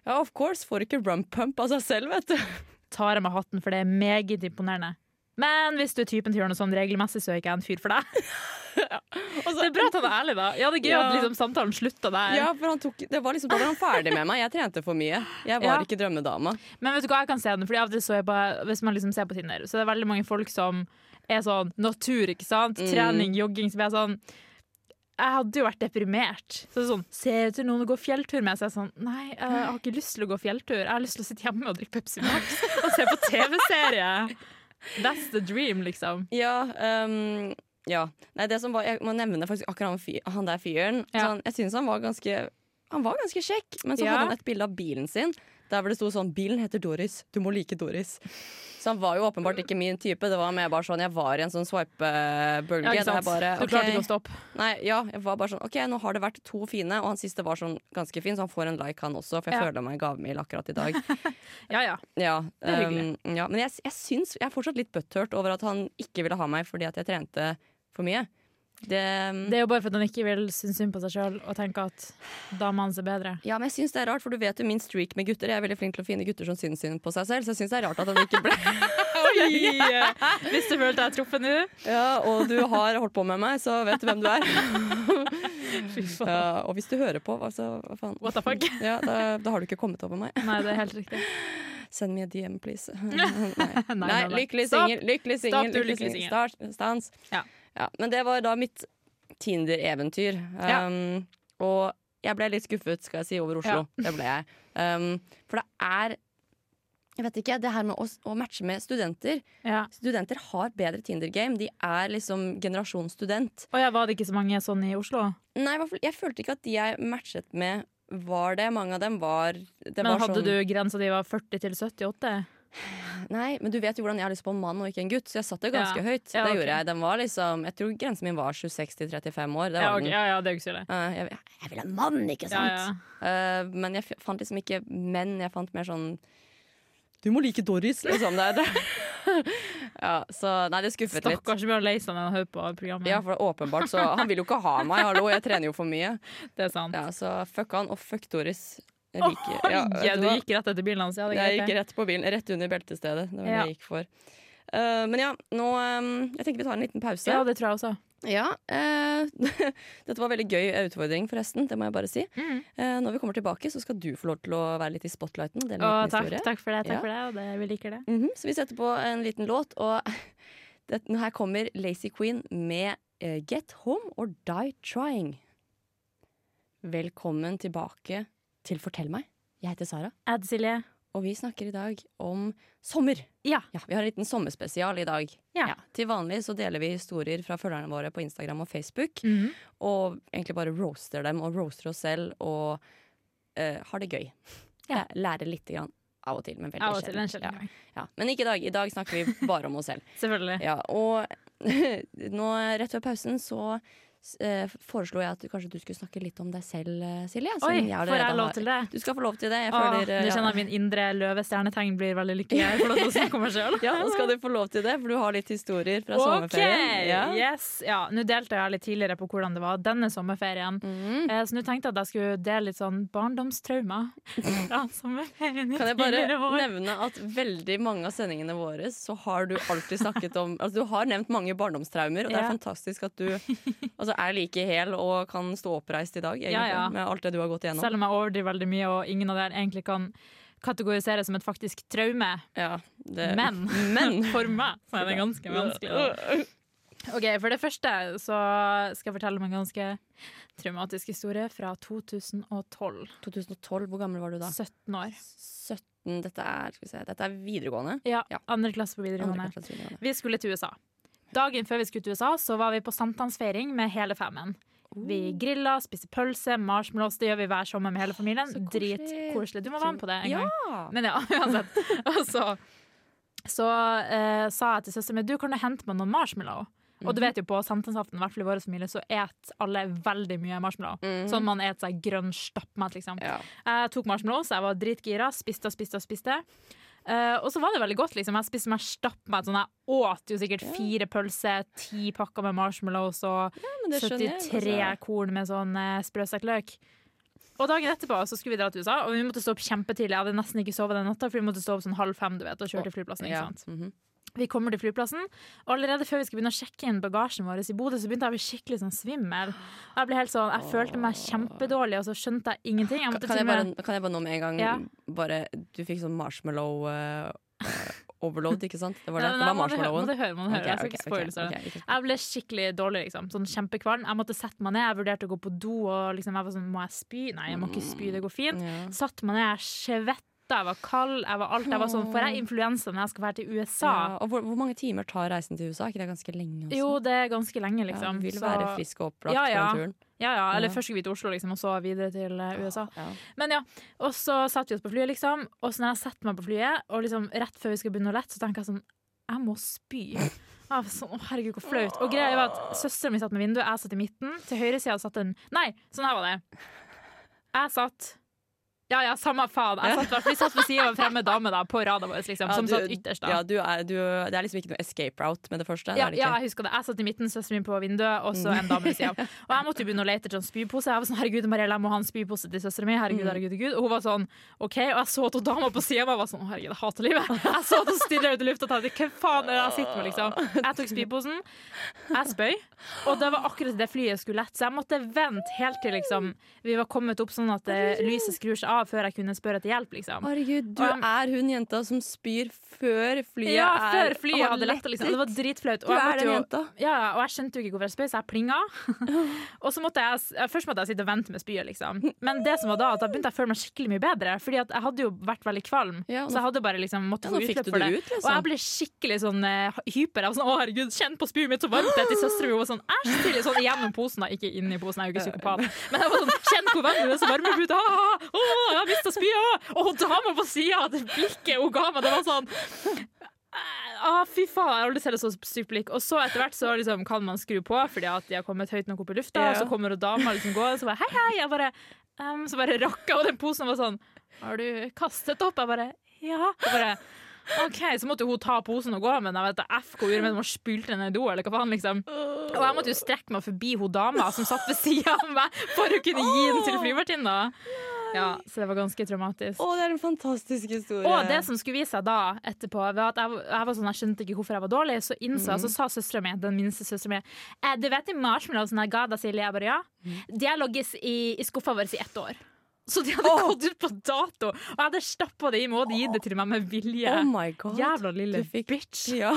Ja, of course. Får ikke rump pump av seg selv, vet du. Tar jeg med hatten, for det er meget imponerende. Men hvis du er typen til å gjøre noe sånn regelmessig, så er ikke jeg en fyr for deg. det er bra at han er ærlig, da. Ja, det er gøy Ja. at liksom, samtalen slutta der. Ja, for han tok, det var liksom, Da var han ferdig med meg. Jeg trente for mye. Jeg var Ja. ikke drømmedama. Men vet du hva jeg kan se den? Fordi av og til så jeg på, Hvis man liksom ser på Tinder, så er det veldig mange folk som er sånn natur, ikke sant? Mm. Trening, jogging. Som er sånn Jeg hadde jo vært deprimert. Så sånn, Ser etter noen å gå fjelltur med, så jeg sånn Nei, jeg har ikke lyst til å gå fjelltur. Jeg har lyst til å sitte hjemme og drikke Pepsi Max og se på TV-serie. That's the dream, liksom. Ja, um, ja. Nei, det som var, jeg må nevne faktisk akkurat han, fyr, han der fyren. Ja. Sånn, jeg syns han var ganske han var ganske kjekk, men så Ja. hadde han et bilde av bilen sin der hvor det sto sånn 'Bilen heter Doris. Du må like Doris'. Så han var jo åpenbart ikke min type. Det var mer bare sånn Jeg var i en sånn swipe-bølge. Ja, der sant? Du klarte ikke å stoppe. Nei, ja, jeg var bare sånn OK, nå har det vært to fine, og han siste var sånn ganske fin, så han får en like, han også, for jeg Ja. føler meg gavmild akkurat i dag. Ja, ja. Ja, Det er hyggelig. um, ja, men jeg, jeg syns Jeg er fortsatt litt butthurt over at han ikke ville ha meg fordi at jeg trente for mye. Det, Det er jo bare for at han ikke vil synes synd på seg sjøl og tenke at damene hans er bedre. ja, men jeg synes det er rart, for du vet jo min streak med gutter. Jeg er veldig flink til å finne gutter som synes synd på seg selv, så jeg syns det er rart at han ikke ble Hvis du følte deg truffet nå. Ja, og du har holdt på med meg, så vet du hvem du er. Fy faen. Ja, og hvis du hører på, altså, hva faen. What the fuck? Ja, da, da har du ikke kommet over meg. Nei, det er helt riktig. Send me a DM, please. Nei, Nei, nei, nei, lykkelig singel. Lykkelig singel. Stans. Ja. Ja, men det var da mitt Tinder-eventyr. Ja. Um, og jeg ble litt skuffet, skal jeg si, over Oslo. Det ble jeg. Um, for det er Jeg vet ikke, det her med å, å matche med studenter Ja. Studenter har bedre Tinder-game. De er liksom generasjon student. Og ja, var det ikke så mange sånn i Oslo? Nei, jeg følte ikke at de jeg matchet med, var det. Mange av dem var det Men var hadde sånn, du grensa di var 40 til 78? Nei, men du vet jo hvordan jeg har lyst på en mann og ikke en gutt, så jeg satte det ganske Ja. høyt. Ja, det okay. gjorde jeg. Den var liksom, jeg tror grensen min var 26 til 35 år. Det var Ja, okay. den. ja, ja, det er ikke så ille. Eh, jeg, jeg vil ha en mann, ikke sant? ja. Eh, men jeg fant liksom ikke menn. Jeg fant mer sånn Du må like Doris, liksom. Det er det. ja, så nei, det skuffet litt. Stakkars blir lei seg når han hører på programmet. Ja, for det er åpenbart, så Han vil jo ikke ha meg, hallo, jeg trener jo for mye. Det er sant. Ja, Så fuck han, og fuck Doris. Liker- ja, vet du gikk rett etter bilen hans. Ja, det Jeg gikk rett på bilen, rett under beltestedet. Det var Ja. det jeg gikk for. Uh, men ja, nå um, Jeg tenker vi tar en liten pause. Ja, det tror jeg også. Ja, Uh, Dette var veldig gøy utfordring, forresten. Det må jeg bare si. Mm. Uh, når vi kommer tilbake, så skal du få lov til å være litt i spotlighten. En takk, takk for det, takk Ja. for det, og det, vi liker det. Mhm, Så vi setter på en liten låt, og det, her kommer Lazy Queen med Get Home or Die Trying. Velkommen tilbake til Fortell meg. Jeg heter Sara, Ed Silje. og vi snakker i dag om sommer. Ja. Vi har en liten sommerspesial i dag. Ja. til vanlig så deler vi historier fra følgerne våre på Instagram og Facebook. Mhm. Og egentlig bare roaster dem og roaster oss selv og uh, har det gøy. Ja. Lærer lite grann av og til, men veldig sjelden. sjelden. Ja. Ja. Men ikke i dag. I dag snakker vi bare om oss selv. Selvfølgelig. Ja, og nå rett før pausen så foreslo jeg at du, kanskje du skulle snakke litt om deg selv, eh, Silje. Oi, jeg får jeg lov til det? Du skal få lov til det. Jeg føler, Åh, Nå kjenner jeg min indre løvestjernetegn blir veldig lykkelig. Jeg får lov til å snakke om meg sjøl. Ja, nå skal du få lov til det, for du har litt historier fra sommerferien. Ja. Yes. Ja, nå delte jeg litt tidligere på hvordan det var denne sommerferien. mm. Eh, Så nå tenkte jeg at jeg skulle dele litt sånn barndomstrauma fra sommerferien Kan jeg bare nevne at veldig mange av sendingene våre så har du alltid snakket om Altså du har nevnt mange barndomstraumer, og det er Ja. fantastisk at du altså, er like hel og kan stå oppreist i dag, egentlig, Ja, ja. med alt det du har gått igjennom. Selv om jeg overdriver veldig mye, og ingen av dere egentlig kan kategoriseres som et faktisk traume. Ja, det, Men, men for meg så er det ganske vanskelig. Ok, For det første så skal jeg fortelle om en ganske traumatisk historie fra 2012. 2012, hvor gammel var du da? 17 år. 17, dette er, skal vi se, dette er videregående. Ja, Ja. Andre klasse på videregående. klasse videregående. Vi skulle til USA. Dagen før vi skulle til USA, så var vi på sankthansfeiring med hele femmen. Vi grilla, spiste pølse, marshmallows. Det gjør vi hver sommer med hele familien. Dritkoselig. Du må være med på det en gang. Ja! Men ja, uansett. Og så, så eh, sa jeg til søsteren min du kan du hente meg noen marshmallow. Og du vet jo på sankthansaften, i hvert fall i vår familie, så et alle veldig mye marshmallow. Mhm. Sånn man et seg grønn stappmat, liksom. Ja. Jeg tok marshmallows, jeg var dritgira, spiste og spiste og spiste. Eh, og så var det veldig godt. liksom Jeg spiste meg stappmat. Sånn, jeg åt jo sikkert fire pølser, ti pakker med marshmallows og ja, 73 jeg, 73 altså. korn med sånn uh, sprøstekt løk. Og dagen etterpå så skulle vi dra til USA, og vi måtte stå opp kjempetidlig. Jeg hadde nesten ikke sovet den natta, for vi måtte stå opp sånn halv fem du vet, og kjøre til flyplassen. ikke Ja. sant? mhm. Vi kommer til flyplassen, og allerede før vi skulle begynne å sjekke inn bagasjen vår i Bodø, så begynte jeg å bli skikkelig sånn svimmel. Jeg ble helt sånn, jeg følte meg kjempedårlig, og så skjønte jeg ingenting. Jeg Kan jeg, bare, kan jeg bare nå med en gang Ja. bare, Du fikk sånn marshmallow eh, overload, ikke sant? Det var, det, det var marshmallowen. Må du høre, må du høre. Ok, Jeg skal okay, ikke spoile ok, det. ok, ikke- Jeg ble skikkelig dårlig, liksom. Sånn kjempekvalm. Jeg måtte sette meg ned, jeg vurderte å gå på do, og liksom jeg var sånn, må jeg spy? Nei, jeg må ikke spy, det går fint. Ja. Satt meg ned, jeg svetta, jeg var kald, jeg var alt. Jeg var sånn, Får jeg influensa når jeg skal være til USA? Ja, og hvor, hvor mange timer tar reisen til USA? Er ikke det ganske lenge? Også? Jo, det er ganske lenge, liksom. Ja, vil Så- være frisk og opplagt Ja, ja. på den turen. Ja, ja, eller først skulle vi til Oslo, liksom, og så videre til eh, USA. Ja. Men ja, og så satte vi oss på flyet, liksom. Og så når jeg setter meg på flyet, og liksom rett før vi skal begynne å lette, så tenker jeg sånn Jeg må spy. Jeg sånn, å herregud, hvor flaut. Og greia var at Søsteren min satt med vinduet, jeg satt i midten. Til høyresida satt en Nei, sånn her var det. Jeg satt Ja ja, samme faen. Jeg satt, vi satt ved sida av en fremmed dame da, på rada vår, liksom, Ja, som du- satt ytterst. da Ja, du er, du, det er liksom ikke noe escape route med det første. ja, det ja, jeg husker det. Jeg satt i midten, søsteren min på vinduet, og så en dame ved siden av. Og jeg måtte jo begynne å lete etter en spypose. Jeg var sånn, herregud, Marielle, jeg må ha en spypose til søsteren min. Herregud, herregud, herregud. Og hun var sånn, OK. Og jeg så at damer dama på siden av meg var sånn, å, herregud, jeg hater livet. Jeg så at hun stirra ut i lufta og tenkte, hva faen er det jeg sitter med, liksom. Jeg tok spyposen, jeg spøy, og det var akkurat det flyet skulle lette. Så jeg måtte vente helt til liksom, vi var kommet opp sånn at eh, lyset skrur seg av før jeg kunne spørre etter hjelp, liksom. Herregud, du Og er hun jenta som spyr før flyet Ja, er før flyet hadde letta, liksom. Det var dritflaut. Du Og er den jo jenta. Ja, og jeg skjønte jo ikke hvorfor jeg spøy, så jeg plinga. og så måtte jeg, Først måtte jeg sitte og vente med spyet, liksom. Men det som var da, da begynte jeg å føle meg skikkelig mye bedre. Fordi at jeg hadde jo vært veldig kvalm, Ja, så jeg hadde bare liksom måttet få utløp for det ut, liksom. Og jeg ble skikkelig sånn uh, hyper. Jeg var sånn, å herregud, kjenn på spyet mitt så varmt det er til søstera mi. Hun var sånn æsj, stille sånn gjennom posen, da. Ikke inni posen, jeg er jo ikke psykopat. Men jeg var sånn, kjenn hvor varm det er så varme ut. Ah, å, jeg har mista spyet! Og dama på sida, det blikket hun ga meg, det var sånn Ah, fy faen, jeg har aldri sett et så sykt blikk. Og så etter hvert så liksom kan man skru på fordi at de har kommet høyt nok opp i lufta. Ja. Og så kommer dama liksom gående, og så bare hei, hei. Jeg bare, um, så bare rakka og den posen var sånn Har du kastet opp? Jeg bare ja. Jeg bare, OK, så måtte hun ta posen og gå, men jeg vet da F hva hun gjorde med den, spylte den i do, eller hva faen, liksom. Og jeg måtte jo strekke meg forbi hun dama som satt ved sida av meg, for å kunne gi den til flyvertinna. Ja, så det var ganske traumatisk. Å, det er en fantastisk historie. Og det som skulle vise seg da etterpå, var at jeg, jeg var sånn, jeg skjønte ikke hvorfor jeg var dårlig, så innså jeg, så sa søstera mi, den minste søstera mi, eh, du vet de marshmallowsene jeg ga deg, Silje? Jeg bare ja. De har ligget i, i skuffa vår i ett år. Så de hadde oh. gått ut på dato, og jeg hadde stappa det i meg og gitt det til meg med vilje. Oh my god. Jævla lille Du fikk- bitch. Ja.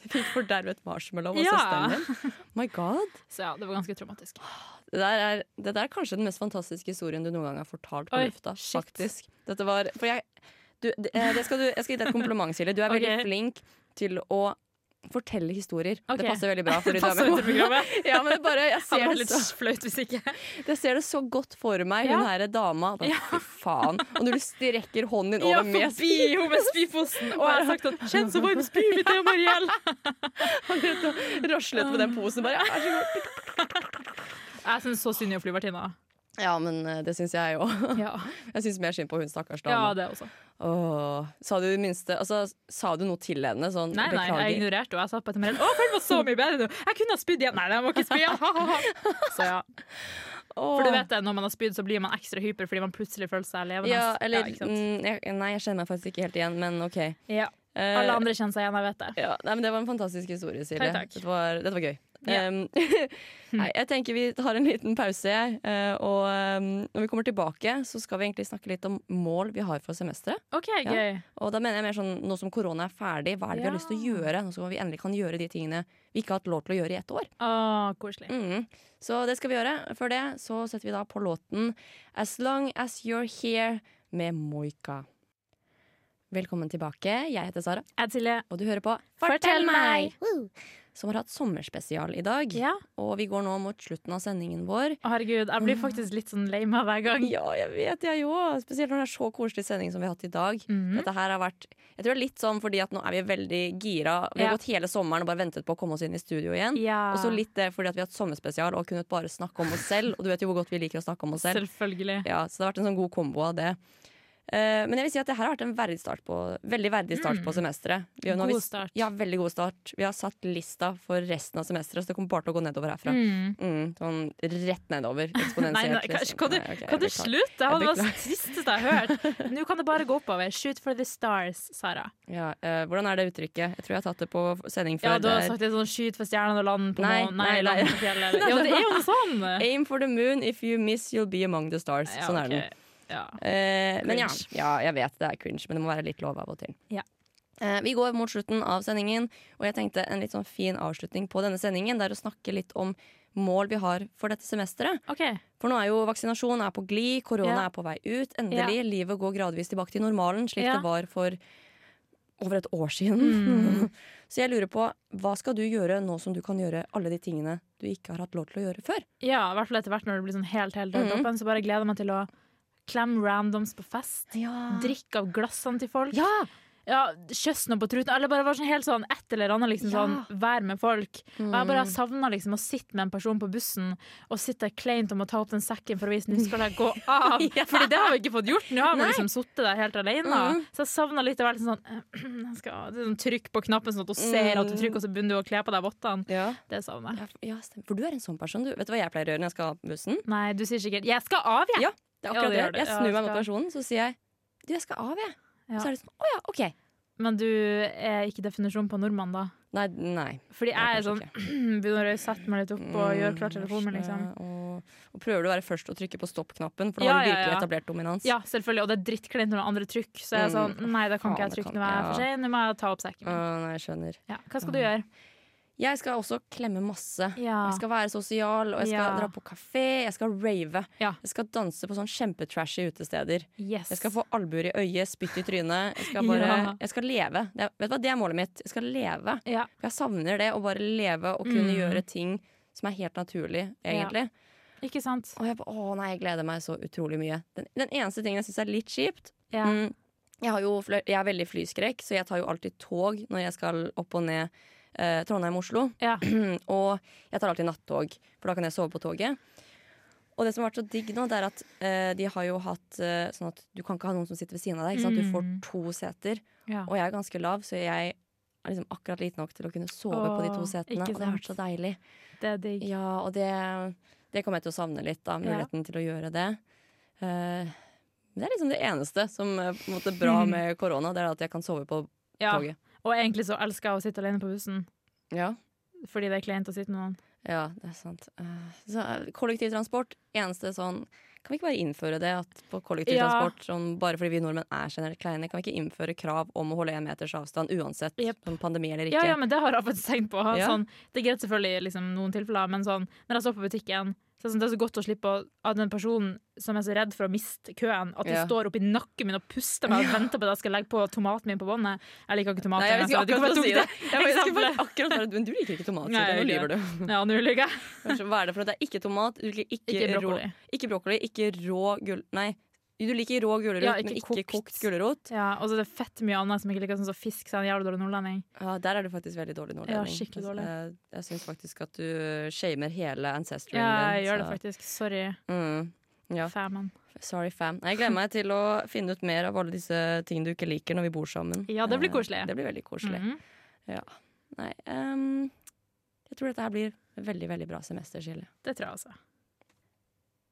Du fikk fordervet marshmallow av Ja. søsteren din. My god. Så ja, det var ganske traumatisk. Det der, er, det der er kanskje den mest fantastiske historien du noen gang har fortalt på lufta. Faktisk. Dette var For jeg du, det, eh, det skal du, Jeg skal gi deg et kompliment, Silje. Du er veldig flink til å fortelle historier. Okay. Det passer veldig bra. Fordi du er med i programmet. Ja, men det bare, jeg, ser vært det litt så, flaut hvis ikke. jeg ser det så godt for meg, Ja. hun her dama. Bare, Fy faen. Og når du strekker hånden din Ja, over med forbi henne med spyposen. Og jeg har sagt at Kjenn så varmt spy mitt er, Mariell! raslet med den posen. Bare, ja. Jeg syns så synd i flyvertinna. Ja, men eh, det syns jeg òg. Ja. Jeg syns mer synd på hun stakkars ja, det også. Åh, sa du det minste altså, Sa du noe til henne? Sånn, Nei, nei, jeg ignorerte henne. Jeg sa på etter meg Å, følg meg så mye bedre nå! Jeg kunne ha spydd igjen! Nei, jeg må ikke spy igjen! Så ja. For du vet det, når man har spydd, så blir man ekstra hyper fordi man plutselig føler seg levende. Ja, eller mm, Nei, jeg kjenner meg faktisk ikke helt igjen, men OK. Ja. Eh, Alle andre kjenner seg igjen, jeg vet det. ja, nei, men Det var en fantastisk historie, Silje. Takk, takk. Dette, var, dette var gøy. Ja. Um, nei, jeg tenker vi tar en liten pause, jeg. eh, og um, når vi kommer tilbake, så skal vi egentlig snakke litt om mål vi har for semesteret. OK, gøy. Og da mener jeg mer sånn nå som korona er ferdig, hva er det vi har lyst til å gjøre? Nå som vi endelig kan gjøre de tingene vi ikke har hatt lov til å gjøre i ett år. Å, koselig. Mm. Så det skal vi gjøre. Før det så setter vi da på låten As Long As You're Here med Moika. Velkommen tilbake. Jeg heter Sara, Jeg Silje, og du hører på Fortell meg! Som har hatt sommerspesial i dag. Ja. Og vi går nå mot slutten av sendingen vår. Å, herregud, jeg blir faktisk litt sånn lei meg hver gang. Ja, jeg vet, jeg òg. Spesielt når det er så koselig sending som vi har hatt i dag. Mhm. Dette her har vært Jeg tror det er litt sånn fordi at nå er vi veldig gira. Vi har Ja. gått hele sommeren og bare ventet på å komme oss inn i studio igjen. Ja. Og så litt det fordi at vi har hatt sommerspesial og kunnet bare snakke om oss selv. Og du vet jo hvor godt vi liker å snakke om oss selv. Selvfølgelig. Ja, så det har vært en sånn god kombo av det. Eh, men jeg vil si at det her har vært en verdig start på, veldig verdig start på semesteret. Vi har- god start. vi- Mm. Ja, veldig god start. Vi har satt lista for resten av semesteret, så det kommer bare til å gå nedover herfra. Mm. Mm, sånn rett nedover. Eksponentielt. nei, kan, liksom. kan, du, okay, kan du slutte? Det var det tristeste jeg har hørt. Nå kan det bare gå oppover. Shoot for the stars, Sara. Ja, uh, hvordan er det uttrykket? Jeg tror jeg har tatt det på sending før. Ja, du har sagt det sånn skyt for stjernene og land på Nei. Nei, nei, nei. land på fjellet. Ja, det er jo sånn! Aim for the moon, if you miss you'll be among the stars. Ja, sånn er den. Ja. Eh, men ja, ja, jeg vet det er cringe, men det må være litt lov av og til. Ja. Eh, vi går mot slutten av sendingen, og jeg tenkte en litt sånn fin avslutning på denne sendingen. Det er å snakke litt om mål vi har for dette semesteret. Okay. For nå er jo vaksinasjon er på glid, korona er på vei ut. Endelig. Livet går gradvis tilbake til normalen, slik det var for over et år siden. Mm. så jeg lurer på, hva skal du gjøre nå som du kan gjøre alle de tingene du ikke har hatt lov til å gjøre før? Ja, i hvert fall etter hvert når det blir sånn helt, helt, helt Mhm. åpen, så bare gleder jeg meg til å klemme randoms på fest. Ja. Drikke av glassene til folk. Ja! Ja, Kjøss noe på truten. Eller bare var sånn helt sånn et eller annet. Liksom, Ja. sånn, Vær med folk. Og jeg bare Mm. savna liksom, å sitte med en person på bussen og sitte kleint om å ta opp den sekken for å vise nå skal jeg gå av. Ja. Fordi det har vi ikke fått gjort. Nå har vi liksom sittet der helt alene. Mm. Så jeg savna litt å være sånn, skal, sånn Trykk på knappen sånn at hun ser at du Mm. trykker, og så begynner du å kle på deg vottene. Ja. Det savner jeg. Ja, ja. For du er en sånn person. Du. Vet du hva jeg pleier å gjøre når jeg skal av bussen? Nei, du sier sikkert 'jeg skal av', jeg. Ja. Det er akkurat det det. det. Jeg snur meg mot personen, så sier jeg du, jeg skal av, jeg. Ja. Så er det sånn, å ja, OK. Men du er ikke definisjonen på nordmann, da? Nei, nei. Fordi jeg er sånn. Begynner å sette meg litt opp og Mm, gjøre klar telefonen liksom. Og, og prøver du å være først og trykke på stopp-knappen, for da Ja, har du virkelig ja. etablert dominans. Ja, selvfølgelig, og det er drittkleint når andre trykker. Så jeg er sånn, Mm. nei, da kan ikke jeg trykke når jeg er for sein. Nå må jeg ta opp sekken min. nei, jeg skjønner. Ja. Hva skal du gjøre? Jeg skal også klemme masse. Ja. Jeg skal være sosial, og jeg skal Ja. dra på kafé, jeg skal rave. Ja. Jeg skal danse på sånn kjempetrashy utesteder. Yes. Jeg skal få albuer i øyet, spytt i trynet. Jeg skal bare. Jeg skal leve. Det vet du hva, det er målet mitt. Jeg skal leve. For Jeg savner det, å bare leve og kunne Mm. gjøre ting som er helt naturlig, egentlig. Ikke sant? Og jeg, å nei, jeg gleder meg så utrolig mye. Den, den eneste tingen jeg syns er litt kjipt Ja. mm, jeg, har jo, jeg er veldig flyskrekk, så jeg tar jo alltid tog når jeg skal opp og ned eh, Trondheim-Oslo. Ja. og jeg tar alltid nattog, for da kan jeg sove på toget. Og det som har vært så digg nå, det er at eh, de har jo hatt eh, sånn at du kan ikke ha noen som sitter ved siden av deg. Sant? Du får Mm. to seter. Ja. Og jeg er ganske lav, så jeg er liksom akkurat liten nok til å kunne sove på de to setene. Og det har vært så deilig. Det er digg. Ja, og det, det kommer jeg til å savne litt, da. Muligheten til å gjøre det. Eh, det er liksom det eneste som er på en måte bra med korona, det er at jeg kan sove på Ja. toget. Og egentlig så elsker jeg å sitte alene på bussen, Ja, fordi det er kleint å sitte med noen. ja det er sant. Eh, så eh, kollektivtransport, eneste sånn Kan vi ikke bare innføre det at på kollektivtransport, sånn, bare fordi vi nordmenn er generelt kleine, kan vi ikke innføre krav om å holde én meters avstand uansett Jep. om pandemi eller ikke? Ja, ja, men det har jeg faktisk tenkt på. Ja. Sånn, det er greit selvfølgelig i liksom, noen tilfeller, men sånn, når jeg står på butikken, så er det sånn, er så godt å slippe av at den personen som er så redd for å miste køen, at de Ja. står oppi nakken min og puster meg og venter på at jeg skal legge på tomaten min på båndet. Jeg liker ikke tomat. Nei, jeg vet ikke akkurat si det. jeg akkurat Men du liker ikke tomat, Nei, Nå lyver du. Ja, nå lyver jeg. Hva er det for noe? Det er ikke tomat, du liker ikke, Ikke rå brokkoli. Ikke brokkoli, ikke rå gull... Nei, du liker rå gulrot, Ja, men ikke kokt. kokt gulrot. Ja, og så er det fett mye annet som jeg ikke liker, sånn som fisk. Så er en jævlig dårlig nordlending. Ja, der er du faktisk veldig dårlig nordlending. Ja, skikkelig dårlig. Jeg, jeg syns faktisk at du shamer hele ancestry. Ja, jeg gjør det faktisk. Sorry, Mm, ja, famen. sorry fam. Jeg gleder meg til å finne ut mer av alle disse tingene du ikke liker når vi bor sammen. Ja, det blir Eh, koselig. Det blir veldig koselig. Ja. Nei, um, jeg tror dette her blir veldig, veldig bra semester, Silje. Det tror jeg også.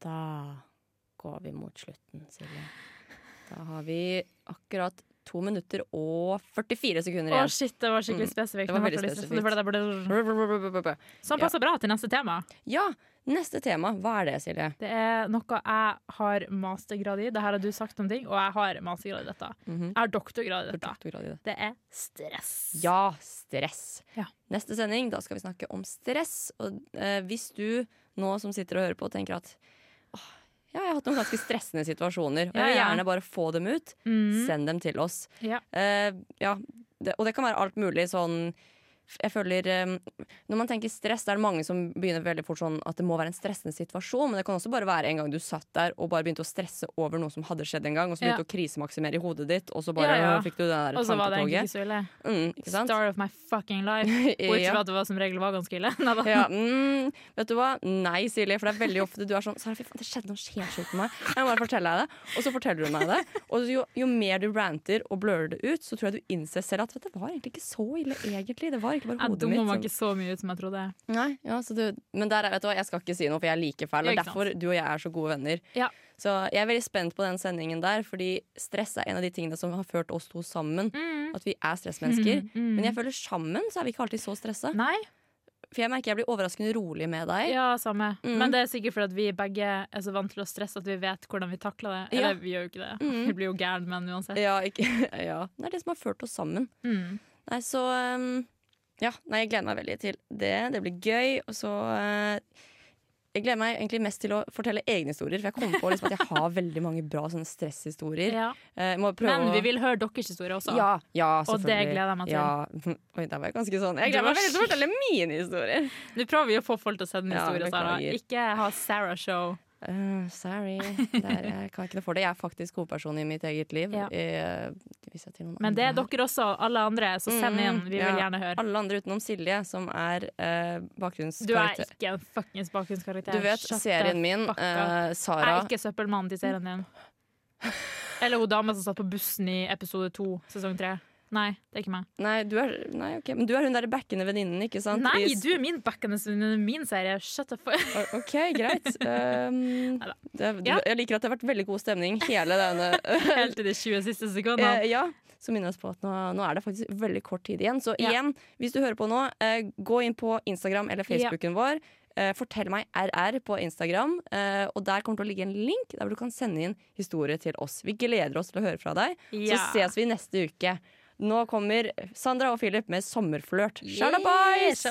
Da går vi mot slutten, Silje. Da har vi akkurat to minutter og 44 sekunder igjen. Å shit, det var skikkelig Mm, spesifikt. det var veldig spesifikt. Sånn passer bra til neste tema. Ja, neste tema. Hva er det, Silje? Det er noe jeg har mastergrad i. Det her har du sagt om ting, og jeg har mastergrad i dette. Mhm. Jeg har doktorgrad i dette. doktorgrad i det. Det er stress. Ja, stress. Ja. Neste sending, da skal vi snakke om stress. Og eh, hvis du nå som sitter og hører på, tenker at ja, jeg har hatt noen ganske stressende situasjoner, og jeg vil gjerne bare få dem ut, Mm. send dem til oss. Ja. Uh, ja, det, og det kan være alt mulig sånn jeg føler eh, Når man tenker stress, det er det mange som begynner veldig fort sånn at det må være en stressende situasjon, men det kan også bare være en gang du satt der og bare begynte å stresse over noe som hadde skjedd en gang, og så begynte Ja. å krisemaksimere i hodet ditt, og så bare Ja, ja. fikk du det der Og så var det egentlig så ille. Mm? Story of my fucking life. Bortsett fra at det var som regel var ganske ille. Mm, vet du hva? Nei, Silje, for det er veldig ofte du er sånn Sara, fy faen, det skjedde noe sjukt med meg. Jeg må bare fortelle deg det. Og så forteller du meg det. Og jo, jo mer du ranter og blører det ut, så tror jeg du innser selv at du, det var egentlig ikke så ille, egentlig. Det var egentlig bare Jeg hodet dummer mitt. meg ikke så mye ut som jeg trodde. Nei, ja, så du, men der, er- vet du hva, jeg skal ikke si noe, for jeg er like fæl. Og derfor du og jeg er så gode venner. Ja. Så jeg er veldig spent på den sendingen der, fordi stress er en av de tingene som har ført oss to sammen. Mm. At vi er stressmennesker. Mm, mm. Men jeg føler sammen så er vi ikke alltid så stressa. Nei, For jeg merker jeg blir overraskende rolig med deg. ja, samme. Mm. Men det er sikkert fordi vi begge er så vant til å stresse at vi vet hvordan vi takler det. Ja. Eller vi gjør jo ikke det. Mm. Vi blir jo gærne menn uansett. Ja, ikke, ja, det er det som har ført oss sammen. Mm. Nei, så um, Ja, nei, jeg gleder meg veldig til det. Det blir gøy. Og så uh, jeg gleder meg egentlig mest til å fortelle egne historier. For jeg kommer på liksom at jeg har veldig mange bra sånne stresshistorier. Ja. Eh, jeg må prøve Men vi vil høre deres historier også. Ja, ja, Og det gleder jeg meg til. Ja. Oi, der var jeg ganske sånn. Jeg gleder meg veldig til å fortelle mine historier. Nå prøver vi å få folk til å sende historier, Sara. Ikke ha Sarah-show. Uh, sorry. Der, jeg kan ikke noe for det. Jeg er faktisk hovedperson i mitt eget liv. Ja. Eh, jeg Men det er dere også, alle andre, så send inn. Vi vil Mm, gjerne høre. Alle andre utenom Silje, som er uh, Du er ikke en fuckings bakgrunnskarakter. Du vet serien min, uh, eh, Jeg er ikke søppelmannen til serien din. Eller hun dama som satt på bussen i episode to, sesong tre. Nei, det er ikke meg. Nei, du er, nei, okay. Men du er hun derre backende venninnen, ikke sant? Nei, du er min backende venninne, min serie. Shut the fuck OK, greit. Um, det, du, Ja. Jeg liker at det har vært veldig god stemning hele denne Helt til de 20 siste sekundene. Eh, ja, så minner oss på at nå, nå er det faktisk veldig kort tid igjen. Så Ja. igjen, hvis du hører på nå, eh, gå inn på Instagram eller Facebooken vår. Eh, fortell meg RR på Instagram, eh, og der kommer til å ligge en link der du kan sende inn historie til oss. Vi gleder oss til å høre fra deg. Så ses vi neste uke. Nå kommer Sandra og Philip med sommerflørt. Shalabais!